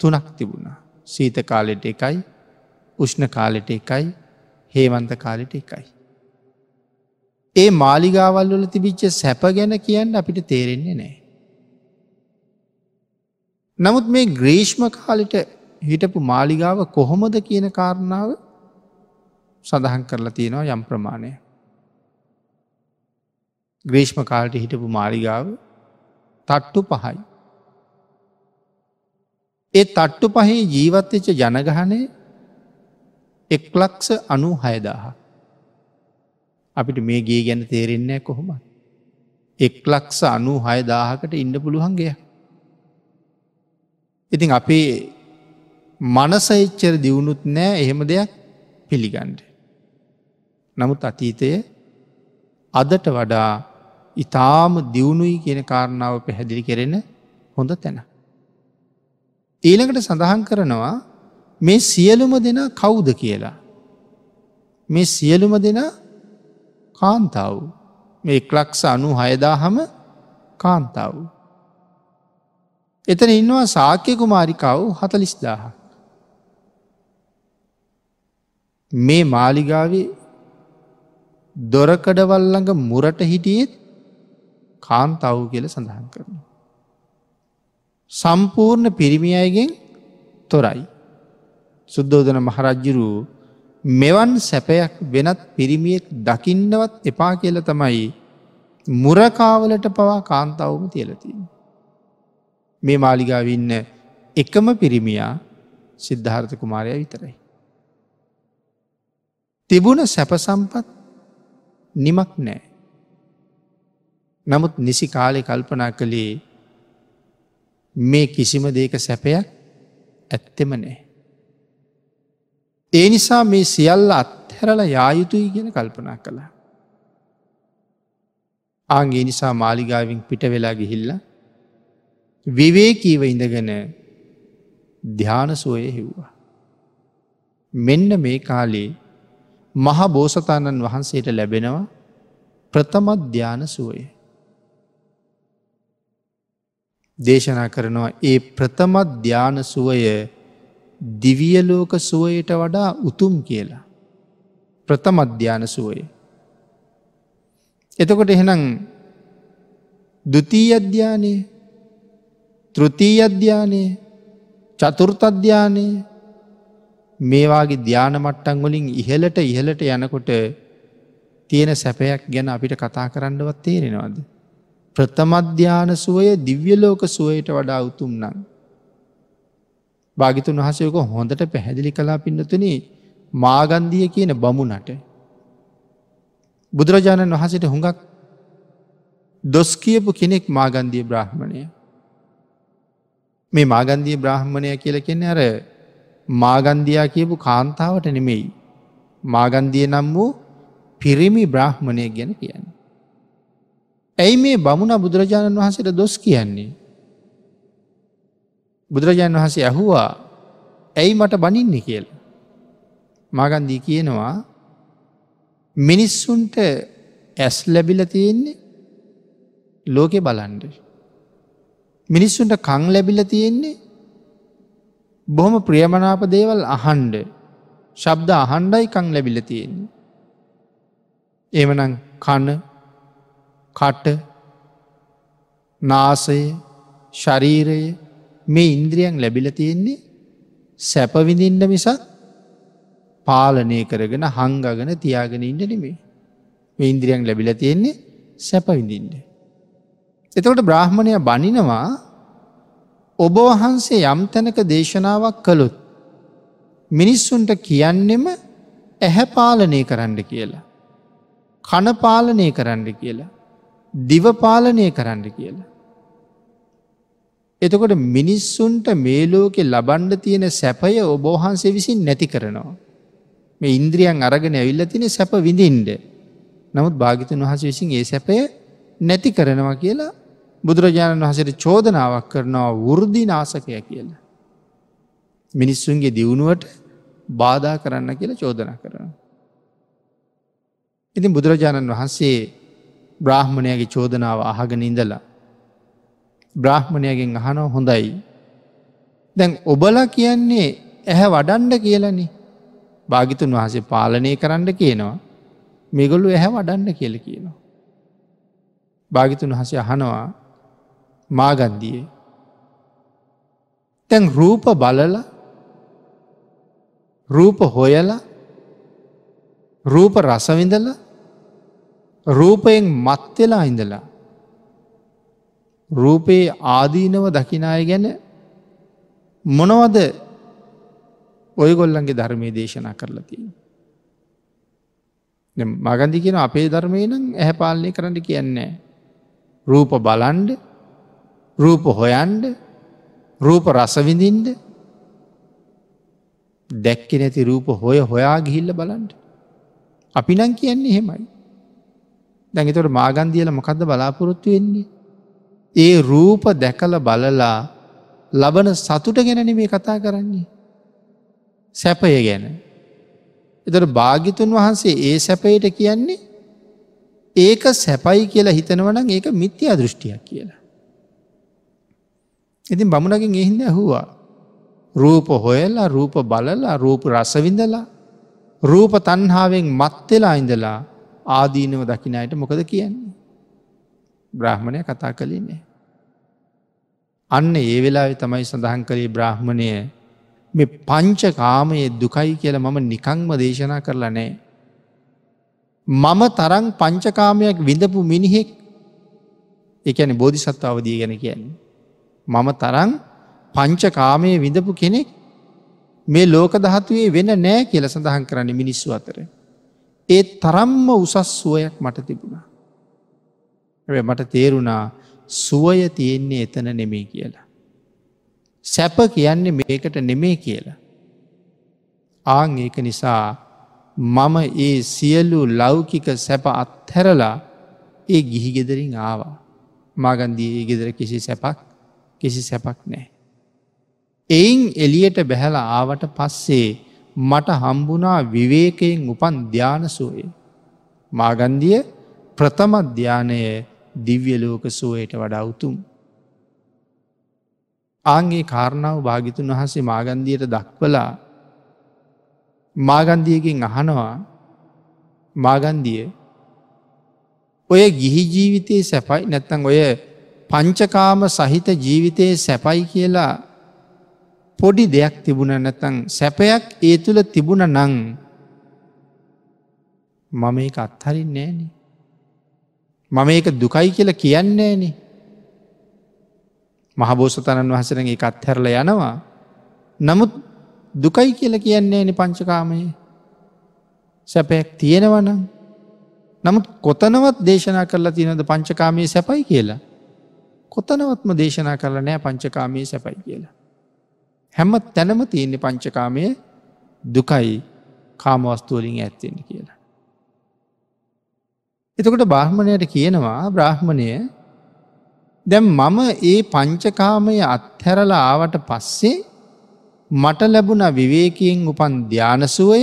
තුනක් තිබුණා. සීත කාලෙට එකයි උෂ්ණ කාලෙට එකයි හේවන්ත කාලෙට එකයි. ඒ මාලිගාවල් වල තිබිච්ච සැප ගැන කියන්න අපිට තේරෙන්නේ නෑ. නමුත් මේ ග්‍රීෂ්ම කාලිට හිටපු මාලිගාව කොහොමද කියන කාරණාව සඳහන් කරලා තියෙනවා යම් ප්‍රමාණය. ග්‍රීෂ්ම කාලට හිටපු මාලිගාව තට්ටු පහයි. ඒ තට්ටු පහේ ජීවත්වෙච්ච ජනගහනය එක්ලක්ෂ අනු හයදාහ. අපිට මේ ගේ ගැන තේරෙන්නේ කොහොම. එක්ලක්ෂ අනු හයදාහකට ඉන්න පුළුවන්ගේ. ඉතින් අපේ මනස එච්චර දියුණුත් නෑ එහෙම දෙයක් පිළිගන්ඩ. නමුත් අතීතය අදට වඩා ඉතාම දියුණුයි කියන කාරණාව පැහැදිලි කෙරෙන හොඳ තැන. ඊළඟට සඳහන් කරනවා මේ සියලුම දෙන කවුද කියලා. මේ සියලුම දෙන කාන්තාව මේ එක්ලක්ෂ අනු හයදාහම කාන්තාව. එතන ඉන්නවා සාක්‍ය කුමාරිකාව හතලිස්දාහ. මේ මාලිගාවේ දොරකඩවල්ලඟ මුරට හිටියෙත් කාන්තව් කියල සඳහන් කරන. සම්පූර්ණ පිරිමි අයගෙන් තොරයි. සුද්දෝදන මහරජ්ජුරු මෙවන් සැපයක් වෙනත් පිරිමියෙක් දකින්නවත් එපා කියල තමයි මුරකාවලට පවා කාන්තාවම තියලතින්. මේ මාලිගාවන්න එකම පිරිමියා සිද්ධාර්ථ කුමාරය විතරයි. තිබුණ සැපසම්පත් නිමක් නෑ. නමුත් නිසි කාලෙ කල්පනා කළේ මේ කිසිම දේක සැපයක් ඇත්තෙම නෑ. ඒ නිසා මේ සියල්ල අත්හැරල යායුතුයි ගෙන කල්පනා කළා. ආගේ නිසා මාලිගාවින් පිට වෙලා ගිහිල්ල විවේකීව ඉඳගෙන ධ්‍යානසුවය හිව්වා. මෙන්න මේ කාලේ මහ බෝසතාණන් වහන්සේට ලැබෙනවා ප්‍රථමත් ධ්‍යාන සුවය. දේශනා කරනවා ඒ ප්‍රථමත් ධ්‍යාන සුවය දිවියලෝක සුවයට වඩා උතුම් කියලා. ප්‍රථමධ්‍යාන සුවය. එතකොට එහෙනම් දුතී අධ්‍යානය තෘතී අධ්‍යානය චතුෘත අධ්‍යානය මේවාගේ ධ්‍යාන මට්ටන් වලින් ඉහලට ඉහලට යනකොට තියෙන සැපයක් ගැන අපිට කතා කරන්නවත් තේරෙනවාද. ප්‍රථමධ්‍යාන සුවය දිව්‍යලෝක සුවයට වඩා උතුම් නං. භාගිතුන් වහසයක හොඳට පැහැදිලි කලා පින්නතුන මාගන්දිය කියන බමුණට. බුදුරජාණන් වහසට හුඟක් දොස් කියපු කෙනෙක් මාගන්දිය බ්‍රහ්මණය. මේ මාගන්දිය බ්‍රහ්මණය කියල කෙන්නේ අර මාගන්දයා කියපු කාන්තාවට නෙමෙයි. මාගන්දිය නම් වූ පිරිමි බ්‍රහ්මණය ගැන කියන්නේ. ඇයි මේ බමුණ බුදුරජාණන් වහන්සේට දොස් කියන්නේ. බුදුරජාණන් වහන්සේ ඇහුවා ඇයි මට බනින්න කියල. මාගන්දී කියනවා මිනිස්සුන්ට ඇස් ලැබිල තියෙන්නේ ලෝකෙ බලන්ඩ. මිනිස්සුන්ට කං ලැබිල තියෙන්නේ බොහොම ප්‍රියමනාප දේවල් අහන්ඩ ශබ්ද අහන්ඩයි කං ලැබිල තියෙන්නේ. එමනං කණ කට නාසය ශරීරය මේ ඉන්ද්‍රියන් ලැබිල තියෙන්නේ සැපවිඳින්ට මිසක් පාලනය කරගෙන හංගගෙන තියාගෙන ඉන්න නෙමේ මේ ඉන්ද්‍රියන් ලැබිල තියෙන්නේ සැපවිඳින්ට. එතකොට බ්‍රාහ්මණය බනිනවා ඔබ වහන්සේ යම් තැනක දේශනාවක් කළොත් මිනිස්සුන්ට කියන්නෙම ඇහැ පාලනය කරන්න කියලා. කනපාලනය කරන්න කියලා. දිවපාලනය කරන්න කියලා. එතකොට මිනිස්සුන්ට මේලෝකෙ ලබන්ඩ තියෙන සැපය ඔබෝහන්සේ විසින් නැති කරනවා. මේ ඉන්ද්‍රියන් අරගෙන ඇවිල්ල තින සැප විඳින්ඩ. නමුත් භාගිතන් වහස විසින් ඒ සැපය නැති කරනවා කියලා බුදුරජාණන් වහසට චෝදනාවක් කරනවා වෘද්ධි නාසකය කියලා. මිනිස්සුන්ගේ දියුණුවට බාධා කරන්න කියලා චෝදන කරන. ඉතින් බුදුරජාණන් වහන්සේ බ්‍රාහ්මණයගේ චෝදනාව අහගෙන ඉඳලා. බ්‍රාහ්මණයගෙන් අහනෝ හොඳයි. දැන් ඔබල කියන්නේ ඇහැ වඩන්ඩ කියලනි භාගිතුන් වහසේ පාලනය කරන්න කියනවා මෙගොල්ලු ඇහැ වඩන්න කියල කියනවා. භාගිතුන් වහසේ අහනවා මාගන්දියේ. තැන් රූප බලල රූප හොයලා රූප රසවිඳල රූපයෙන් මත්වෙලා ඉඳලා රූපයේ ආදීනව දකිනාය ගැන මොනවද ඔයගොල්ලන්ගේ ධර්මය දේශනා කරලා තිය. මගන්දි කියෙන අපේ ධර්මය නම් ඇහැ පාලනය කරන්න කියන්නේ. රූප බලන්ඩ රූප හොයන්ඩ රූප රසවිඳින්ඩ දැක්කෙ නැති රූප හොය හොයා ගිහිල්ල බලන්ඩ. අපි නං කියන්නේ හෙමයි. දැඟතොට මාගන්දියල මොකක්ද බලාපොරොත්තු වෙන්නේ. ඒ රූප දැකල බලලා ලබන සතුට ගැනන මේ කතා කරන්නේ. සැපය ගැන. එතට භාගිතුන් වහන්සේ ඒ සැපයට කියන්නේ ඒක සැපයි කියලා හිතනවන ඒක මිත්‍යා දෘෂ්ටියක් කියලා. ඉතින් බමුණකින් එහින්ද ඇහුවා. රූප හොයල්ලා රූප බලලා රූප රසවිඳලා රූප තන්හාාවෙන් මත්වෙලා ඉඳලා ආදීනව දකිනයට මොකද කියන්නේ. බ්‍රහ්මණය කතා කලින්නේ. අන්න ඒ වෙලා තමයි සඳහන් කළේ බ්‍රහ්මණය මේ පංච කාමයේ දුකයි කියල මම නිකංම දේශනා කරලා නෑ. මම තරං පංචකාමයක් විඳපු මිනිහෙක් එකන බෝධිසත්ව අවදී ගැන කියන්නේ. මම තරං පංචකාමය විඳපු කෙනෙක් මේ ලෝක දහතුවේ වෙන නෑ කියල සඳහන් කරන්න මිනිස්සු අතර. ඒ තරම්ම උසස් සුවයක් මට තිබුණා. මට තේරුණා සුවය තියෙන්නේ එතන නෙමේ කියලා. සැප කියන්නේ මේකට නෙමේ කියලා. ආං ඒක නිසා මම ඒ සියලු ලෞකික සැප අත්හැරලා ඒ ගිහිගෙදරින් ආවා. මාගන්දී ඒ ගෙදර කිසි සැපක් කිසි සැපක් නෑ. එයින් එලියට බැහැල ආවට පස්සේ මට හම්බුනා විවේකයෙන් උපන් ධ්‍යානසුවේ. මාගන්දිය ප්‍රථම ධ්‍යානය දිව්‍යලෝක සුවයට වඩා උතුම්. ආන්ගේ කාරණාව භාගිතුන් වහසේ මාගන්දියට දක්වලා මාගන්දියකින් අහනවා මාගන්දිය ඔය ගිහි ජීවිතයේ සැපයි නැත්තං ඔය පංචකාම සහිත ජීවිතයේ සැපයි කියලා පොඩි දෙයක් තිබුණ නැතං සැපයක් ඒ තුළ තිබුණ නං මම එක අත්හරින් නෑනේ. මම ඒක දුකයි කියලා කියන්නේනේ. මහබෝසතණන් වහසරගේ එක අත්හැරල යනවා. නමුත් දුකයි කියල කියන්නේ නි පංචකාමයේ සැපයක් තියෙනවනම්. නමුත් කොතනවත් දේශනා කරලා තියනද පංචකාමයේ සැපයි කියලා. කොතනවත්ම දේශනා කරල නෑ පංචකාමයේ සැපයි කියලා. හැම තැනම තියෙන්නේ පංචකාමය දුකයි කාමවස්තුවලින් ඇත්තෙන කියලා. එතකොට බ්‍රහ්මණයට කියනවා බ්‍රහ්මණය දැම් මම ඒ පංචකාමය අත්හැරලා ආවට පස්සේ මට ලැබුණ විවේකයෙන් උපන් ධ්‍යානසුවය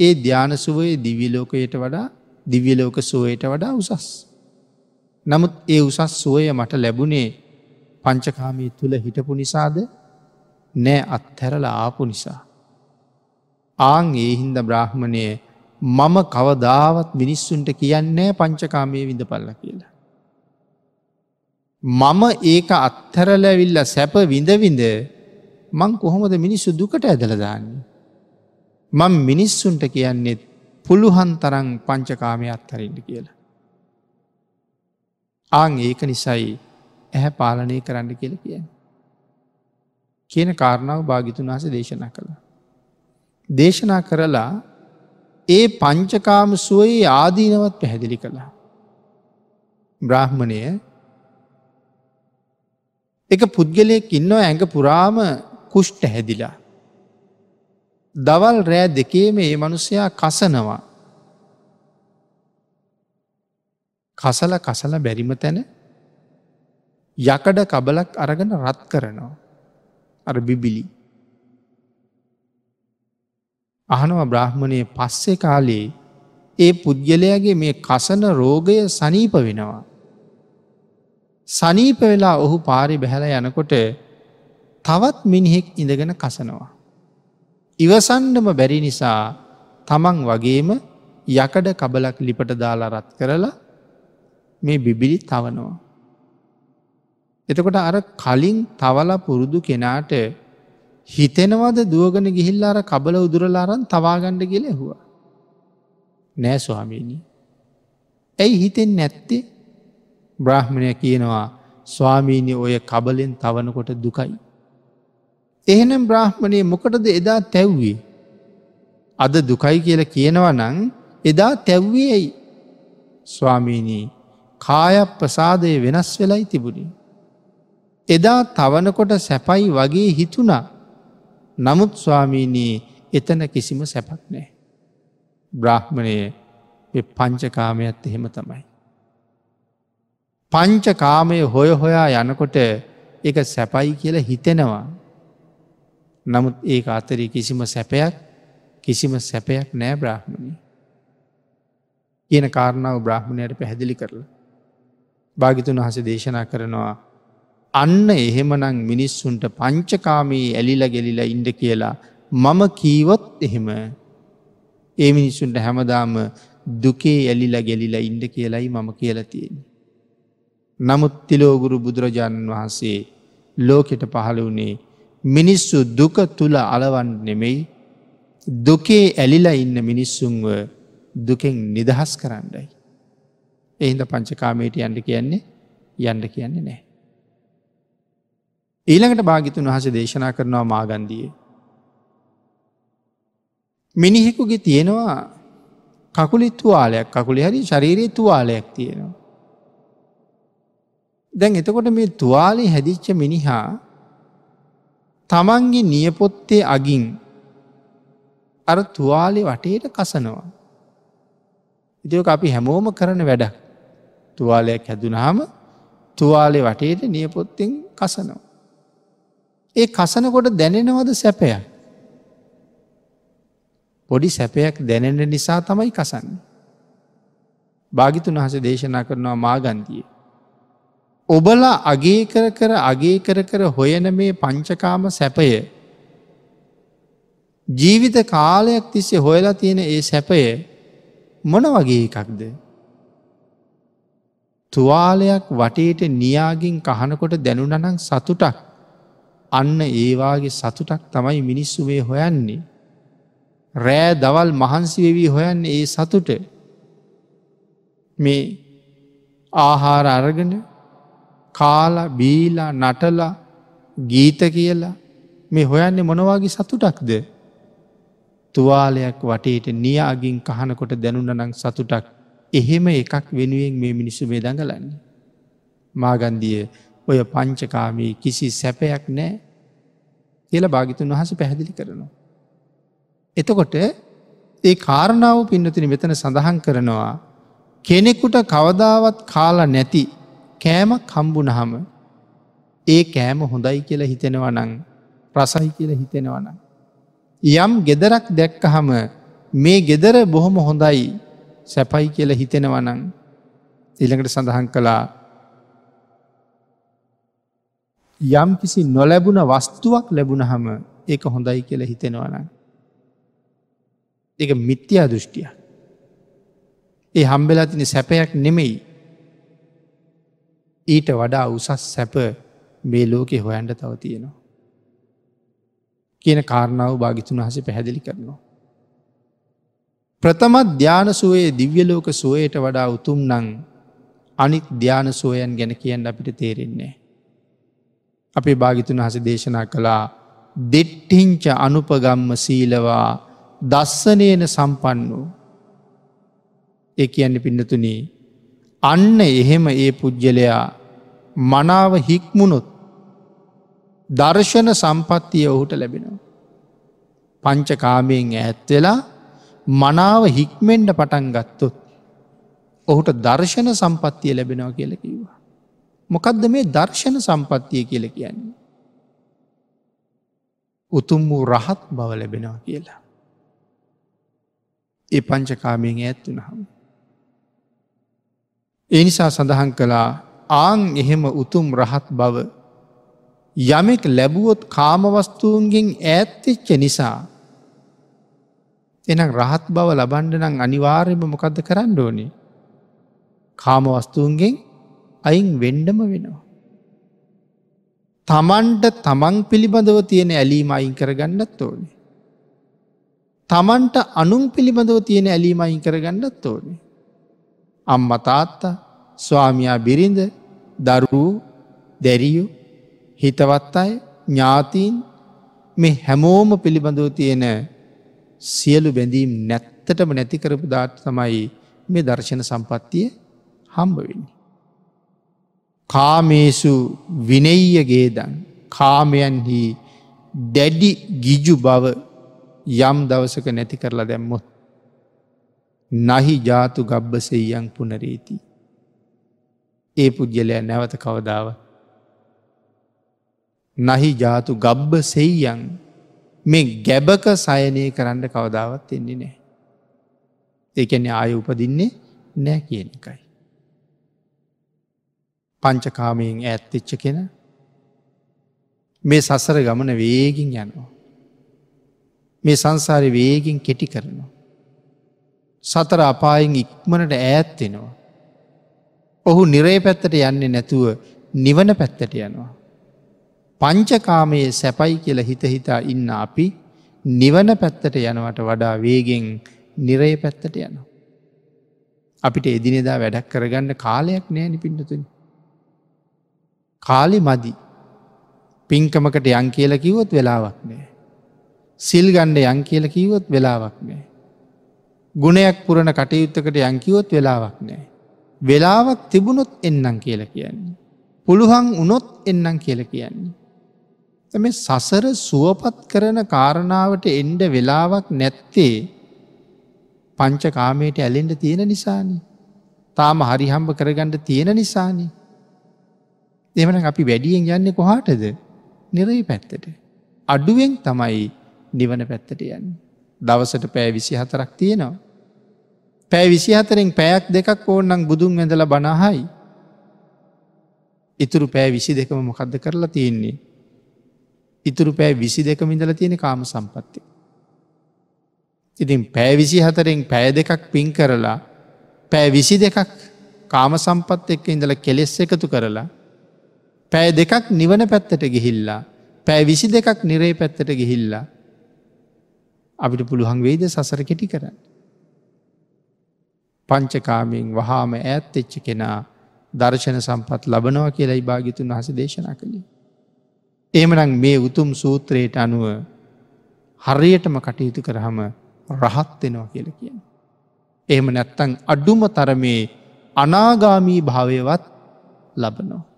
ඒ ධ්‍යානසුවය දිවිලෝකයට වඩා දිව්‍යලෝක සුවයට වඩා උසස්. නමුත් ඒ උසස් සුවය මට ලැබුණේ පංචකාමී තුළ හිටපු නිසාද නෑ අත්හැරල ආපු නිසා. ආං ඒ හින්ද බ්‍රහ්මණය මම කවදාවත් මිනිස්සුන්ට කියන්නේ පංචකාමය විඳ පල්ල කියලා. මම ඒක අත්තරලැවිල්ල සැප විඳවිඳ මං කොහොමද මිනිස්සු දුකට ඇදලදාන්නේ. මං මිනිස්සුන්ට කියන්නෙත් පුළුහන් තරං පංචකාමය අත්හරින්ට කියලා. ආං ඒක නිසයි ඇහැ පාලනය කරන්න කියල කියන්න. කියන කාරණාව භාගිතුන් වහස දේශනා කළ. දේශනා කරලා ඒ පංචකාම සුවයේ ආදීනවත් පැහැදිලි කළා. බ්‍රාහ්මණය එක පුද්ගලයෙක් ඉන්නව ඇඟ පුරාම කුෂ්ට හැදිලා. දවල් රෑ දෙකේම ඒ මනුස්සයා කසනවා. කසල කසල බැරිම තැන යකඩ කබලක් අරගෙන රත් කරනවා. අර බිබිලි. අහනව බ්‍රහ්මණය පස්සෙ කාලේ ඒ පුද්ගලයාගේ මේ කසන රෝගය සනීප වෙනවා. සනීප වෙලා ඔහු පාරි බැහැල යනකොට තවත් මිනිහෙක් ඉඳගෙන කසනවා. ඉවසන්ඩම බැරි නිසා තමන් වගේම යකඩ කබලක් ලිපට දාලා රත් කරලා මේ බිබිලි තවනවා. එතකොට අර කලින් තවල පුරුදු කෙනාට හිතෙනවද දුවගෙන ගිහිල්ලාර කබල උදුරලාරන් තවාගණ්ඩ කියල ඇහවා. නෑ ස්වාමීණී. ඇයි හිතෙන් නැත්තේ බ්‍රහ්මණය කියනවා ස්වාමීණි ඔය කබලෙන් තවනකොට දුකයි. එහෙනම් බ්‍රහ්මණය මොකටද එදා තැව්වේ. අද දුකයි කියල කියනව නං එදා තැව්වේ ඇයි ස්වාමීණී කාය ප්‍රසාදය වෙනස් වෙලයි තිබුණි. එදා තවනකොට සැපයි වගේ හිතුනා නමුත් ස්වාමීනී එතන කිසිම සැපක් නෑ. බ්‍රහ්මණය පංචකාමයත් එහෙම තමයි. පංචකාමය හොය හොයා යනකොට එක සැපයි කියල හිතෙනවා. නමුත් ඒ අතරී කිසිම සැපයක් කිසිම සැපයක් නෑ බ්‍රහ්මණී. කියන කාරණාව බ්‍රහ්මණයට පැහැදිලි කරලා. භාගිතුන් වහස දේශනා කරනවා අන්න එහෙමනං මිනිස්සුන්ට පංචකාමී ඇලිල ගෙලිලා ඉන්ඩ කියලා මම කීවොත් එහෙම ඒ මිනිස්සුන්ට හැමදාම දුකේ ඇලිලා ගෙලිලා ඉන්ඩ කියලයි මම කියලතියෙන්. නමුත් තිලෝගුරු බුදුරජාණන් වහන්සේ ලෝකෙට පහළ වනේ මිනිස්සු දුක තුළ අලවන් නෙමෙයි දුකේ ඇලිලා ඉන්න මිනිස්සුන්ව දුකෙන් නිදහස් කරන්නයි. එහින්ද පංචකාමයට යන්න කියන්නේ යන්න කියන්නේ නෑ. ඊළඟට භාගිතුන් වහස දේශනා කරනවා මාගන්දිය. මිනිහෙකුගේ තියෙනවා කකුලි තුවාලයක් කකුලි හරි ශරීරයේ තුවාලයක් තියෙනවා. දැන් එතකොට මේ තුවාලි හැදිච්ච මිනිහා තමන්ගේ නියපොත්තේ අගින් අර තුවාලි වටේට කසනවා. ඉතික අපි හැමෝම කරන වැඩක් තුවාලයක් හැදුනාම තුවාලෙ වටේට නියපොත්තෙන් කසනවා. ඒ කසනකොට දැනෙනවද සැපයක්. පොඩි සැපයක් දැනෙන නිසා තමයි කසන්න. භාගිතුන් වහස දේශනා කරනවා මාගන්තිය. ඔබල අගේ කර කර අගේ කර කර හොයන මේ පංචකාම සැපය ජීවිත කාලයක් තිස්සේ හොයලා තියෙන ඒ සැපය මොන වගේ එකක්ද. තුවාලයක් වටේට නියාගින් කහනකොට දැනුනනං සතුටක් අන්න ඒවාගේ සතුටක් තමයි මිනිස්සු මේ හොයන්නේ. රෑ දවල් මහන්සිවෙවී හොයන්න ඒ සතුට මේ ආහාර අරගෙන කාලා බීලා නටලා ගීත කියලා මේ හොයන්නේ මොනවාගේ සතුටක්ද. තුවාලයක් වටේට නියාගින් කහනකොට දැනුනනං සතුටක් එහෙම එකක් වෙනුවෙන් මේ මිනිස්සු මේ දඟලන්නේ. මාගන්දිය ඔය පංචකාමී කිසි සැපයක් නෑ කියල භාගිතුන් වහස පැහැදිලි කරනවා. එතකොට ඒ කාරණාව පින්නතින මෙතන සඳහන් කරනවා කෙනෙකුට කවදාවත් කාලා නැති කෑමක් කම්බුනහම ඒ කෑම හොඳයි කියලා හිතෙනවනං ප්‍රසයි කියල හිතෙනවන. යම් ගෙදරක් දැක්කහම මේ ගෙදර බොහොම හොඳයි සැපයි කියල හිතෙනවනං ඉළඟට සඳහන් කළා යම් කිසි නොලැබුණ වස්තුවක් ලැබුණ හම ඒක හොඳයි කියල හිතෙනවන. එක මිත්‍යා දෘෂ්ටිය. ඒ හම්බෙලා තින සැපයක් නෙමෙයි ඊට වඩා උසස් සැප මේ ලෝකෙ හොයන්ට තව තියෙනවා. කියන කාරණාව භාගිතුන් වහස පැහැදිලි කරනවා. ප්‍රථමත් ධ්‍යානසුවේ දිව්‍යලෝක සුවයට වඩා උතුම් නං අනිත් ධ්‍යාන සෝයන් ගැන කියන්න අපිට තේරෙන්නේ. අපේ භාගිතුන් හස දේශනා කළා දෙට්ටිංච අනුපගම්ම සීලවා දස්සනයන සම්පන්න වූ. ඒ කියන්න පින්නතුනී අන්න එහෙම ඒ පුද්ගලයා මනාව හික්මුණොත් දර්ශන සම්පත්තිය ඔහුට ලැබෙනවා. පංචකාමයෙන් ඇත්වෙලා මනාව හික්මෙන්ඩ පටන් ගත්තොත්. ඔහුට දර්ශන සම්පත්තිය ලැබෙනවා කියල කිව්වා. මොකක්ද මේ දර්ශන සම්පත්තිය කියල කියන්නේ. උතුම් වූ රහත් බව ලැබෙනවා කියලා. ඒ පංචකාමයෙන් ඇත්තුනහම. ඒ නිසා සඳහන් කළා ආං එහෙම උතුම් රහත් බව යමෙක් ලැබුවොත් කාමවස්තුූන්ගෙන් ඈත්තිච්ච නිසා එනම් රහත් බව ලබන්ඩ නම් අනිවාර්යම මොකක්ද කරන්න ඕනේ කාමවස්තුූන්ගෙන් අයින් වෙන්ඩම වෙනවා. තමන්ට තමන් පිළිබඳව තියෙන ඇලීම අයින් කරගන්නත් ඕනේ. තමන්ට අනුන් පිළිබඳව තියෙන ඇලීම අයින් කරගන්නත් ඕනේ. අම්ම තාත්තා ස්වාමයා බිරිඳ දරුවූ දැරියු හිතවත් අය ඥාතීන් මේ හැමෝම පිළිබඳව තියෙන සියලු බැඳීම් නැත්තටම නැතිකරපු දාට තමයි මේ දර්ශන සම්පත්තිය හම්බවෙන්නේ. කාමේසු විනෙය්‍යගේදන් කාමයන්හි දැඩි ගිජු බව යම් දවසක නැති කරලා දැම්මොත්. නහි ජාතු ගබ්බසෙයන් පුනරේති. ඒ පුද්ගලය නැවත කවදාව. නහි ජාතු ගබ්බ සෙයියන් මේ ගැබක සයනය කරන්න කවදාවත් එන්නේ නෑ. ඒකැන ආය උපදින්නේ නෑ කියන එකයි. පංචකාමයෙන් ඇත්තිච්ච කෙන මේ සසර ගමන වේගින් යනවා. මේ සංසාරය වේගින් කෙටි කරනවා. සතර අපායෙන් ඉක්මනට ඈත්වෙනවා. ඔහු නිරේ පැත්තට යන්නේ නැතුව නිවන පැත්තට යනවා. පංචකාමයේ සැපයි කියල හිත හිතා ඉන්න අපි නිවන පැත්තට යනවට වඩා වේගෙන් නිරේ පැත්තට යනවා. අපිට එදිනෙදා වැඩක් කරගන්න කාලයක් නෑනි පිඩතුනි. කාලි මදි පින්කමකට යං කියල කිවොත් වෙලාවක් නෑ. සිල් ගණ්ඩ යං කියල කිවොත් වෙලාවක් නෑ. ගුණයක් පුරණ කටයුත්තකට යංකිවොත් වෙලාවක් නෑ. වෙලාවක් තිබුණොත් එන්නම් කියල කියන්නේ. පුළුවන් උනොත් එන්නම් කියල කියන්නේ. එම සසර සුවපත් කරන කාරණාවට එන්ඩ වෙලාවක් නැත්තේ පංචකාමයට ඇලෙන්ට තියෙන නිසානි. තාම හරිහම්බ කරගන්නට තියෙන නිසානි. එමන අපි වැඩියෙන් යන්නේ කොහාටද නිරයි පැත්තට. අඩුවෙන් තමයි නිවන පැත්තට යන්න. දවසට පෑ විසි හතරක් තියෙනවා. පෑ විසි හතරෙන් පැයක් දෙකක් ඕන්නන් බුදුන් ඇඳල බනහයි. ඉතුරු පෑ විසි දෙකම මොකක්ද කරලා තියෙන්නේ. ඉතුරු පෑ විසි දෙක මිඳල තියෙන කාම සම්පත්ති. ඉතින් පෑ විසි හතරෙන් පෑ දෙකක් පින් කරලා පෑ විසි දෙකක් කාම සම්පත් එක්ක ඉඳල කෙලෙස් එකතු කරලා පෑ දෙකක් නිවන පැත්තට ගිහිල්ලා පෑ විසි දෙකක් නිරේ පැත්තට ගිහිල්ලා අපිට පුළුවන් වේද සසර කෙටි කරන්න. පංචකාමයෙන් වහාම ඇත් එච්ච කෙනා දර්ශන සම්පත් ලබනවා කියලායි භාගිතුන් වහස දේශනා කළේ. එමනං මේ උතුම් සූත්‍රයට අනුව හරියටම කටයුතු කරහම රහත්වෙනවා කියල කියන. එහෙම නැත්තං අඩුම තරමේ අනාගාමී භාවයවත් ලබනවා.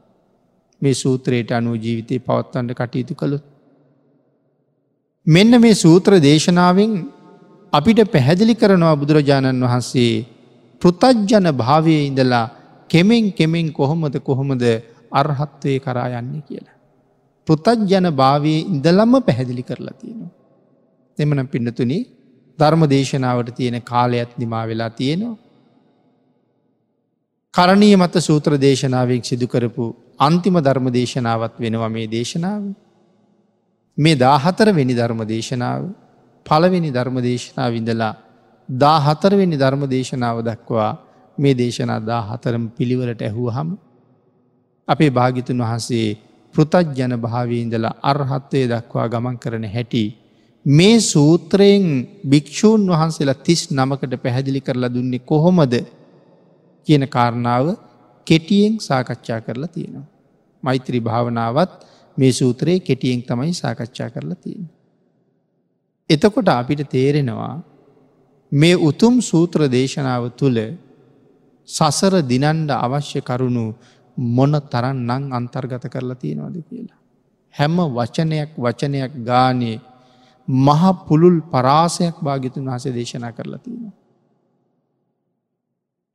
මේ සූත්‍රයට අනුව ජීවිතය පවත්වන්ට කටයුතු කළොත්. මෙන්න මේ සූත්‍ර දේශනාවෙන් අපිට පැහැදිලි කරනවා බුදුරජාණන් වහන්සේ පෘතජ්ජන භාවය ඉඳලා කෙමෙන් කෙමෙන් කොහොමද කොහොමද අර්හත්වය කරා යන්නේ කියලා. පෘතජ්ජන භාවය ඉඳලම්ම පැහැදිලි කරලා තියෙනවා. එමන පින්නතුනි ධර්ම දේශනාවට තියෙන කාලයත් නිමා වෙලා තියෙනවා. කරණීය මත සූත්‍ර දේශනාවෙක් සිදු කරපු අන්තිම ධර්ම දේශනාවත් වෙනවා මේ දේශනාව. මේ දාහතර වෙනි ධර්ම දේශනාව පළවෙනි ධර්ම දේශනාව විඳලා දා හතරවෙනි ධර්ම දේශනාව දක්වා මේ දේශනා දා හතරම පිළිවලට ඇහුව හම අපේ භාගිතුන් වහන්සේ පෘතජ්ජන භාවීන්දලා අර්හත්වය දක්වා ගමන් කරන හැටි. මේ සූත්‍රයෙන් භික්‍ෂූන් වහන්සේලා තිස් නමකට පැහැදිලි කරලා දුන්නේ කොහොමද කියන කාරණාව කෙටියෙන් සාකච්ඡා කරලා තියෙනවා. මෛත්‍රී භාවනාවත් මේ සූත්‍රයේ කෙටියෙන් තමයි සාකච්ඡා කරලා තියෙන. එතකොට අපිට තේරෙනවා මේ උතුම් සූත්‍ර දේශනාව තුළ සසර දිනන්ඩ අවශ්‍ය කරුණු මොන තරන් නං අන්තර්ගත කරලා තියෙනවද කියලා. හැම වචනයක් වචනයක් ගානේ මහ පුළුල් පරාසයක් භාගිතුන් වහස දේශනා කරලා තියෙනවා.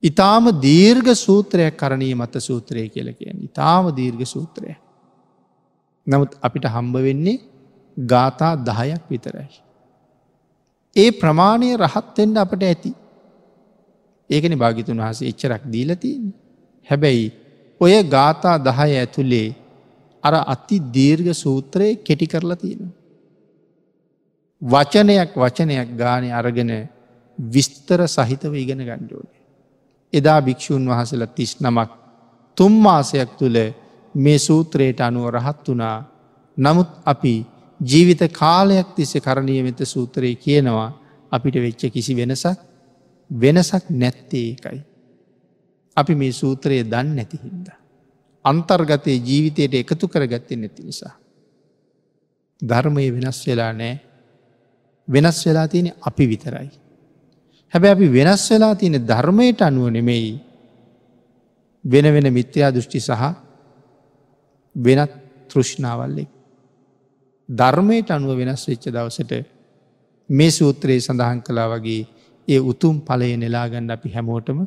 ඉතාම දීර්ඝ සූත්‍රයක් කරණී මත සූත්‍රය කියල කියෙන් ඉතාම දීර්ඝ සූත්‍රය. නමුත් අපිට හම්බ වෙන්නේ ගාථා දහයක් විතරයි. ඒ ප්‍රමාණය රහත්වෙන්ඩ අපට ඇති. ඒකන භාගිතුන් වහස එච්චරක් දීලතින්. හැබැයි ඔය ගාථා දහය ඇතුළේ අර අති දීර්ඝ සූත්‍රයේ කෙටි කරලා තියෙන. වචනයක් වචනයක් ගානය අරගෙන විස්තර සහිතව ඉගෙන ගණ්ඩෝන. එදා භික්‍ෂූන් වහසල තිස් නමක් තුම්මාසයක් තුළ මේ සූත්‍රයට අනුව රහත් වනා නමුත් අපි ජීවිත කාලයක් තිස්ස කරණය වෙත සූත්‍රයේ කියනවා අපිට වෙච්ච කිසි වෙනසක් වෙනසක් නැත්තේ එකයි. අපි මේ සූත්‍රයේ දන්න නැති හින්ද. අන්තර්ගතය ජීවිතයට එකතු කරගත්තය නැති නිසා. ධර්මය වෙනස් වෙලා නෑ වෙනස් වෙලා තියෙන අපි විතරයි. හැබැ අපි වෙනස් වෙලා තියෙන ධර්මයට අනුව නෙමෙයි වෙන වෙන මිත්‍යා දෘෂ්ටි සහ වෙනත් තෘෂ්ණාවල්ලෙක්. ධර්මයට අනුව වෙනස් වෙච්ච දවසට මේ සූත්‍රයේ සඳහන් කලා වගේ ඒ උතුම් පලය නෙලාගන්න අපි හැමෝටම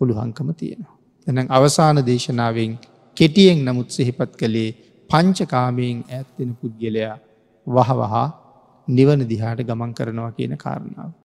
පුළුවන්කම තියෙනවා. එනම් අවසාන දේශනාවෙන් කෙටියෙන් නමුත් සෙහිපත් කළේ පංචකාමයෙන් ඇත්වෙන පුද්ගලයා වහ වහා නිවන දිහාට ගමන් කරනවා කියන කාරණාව.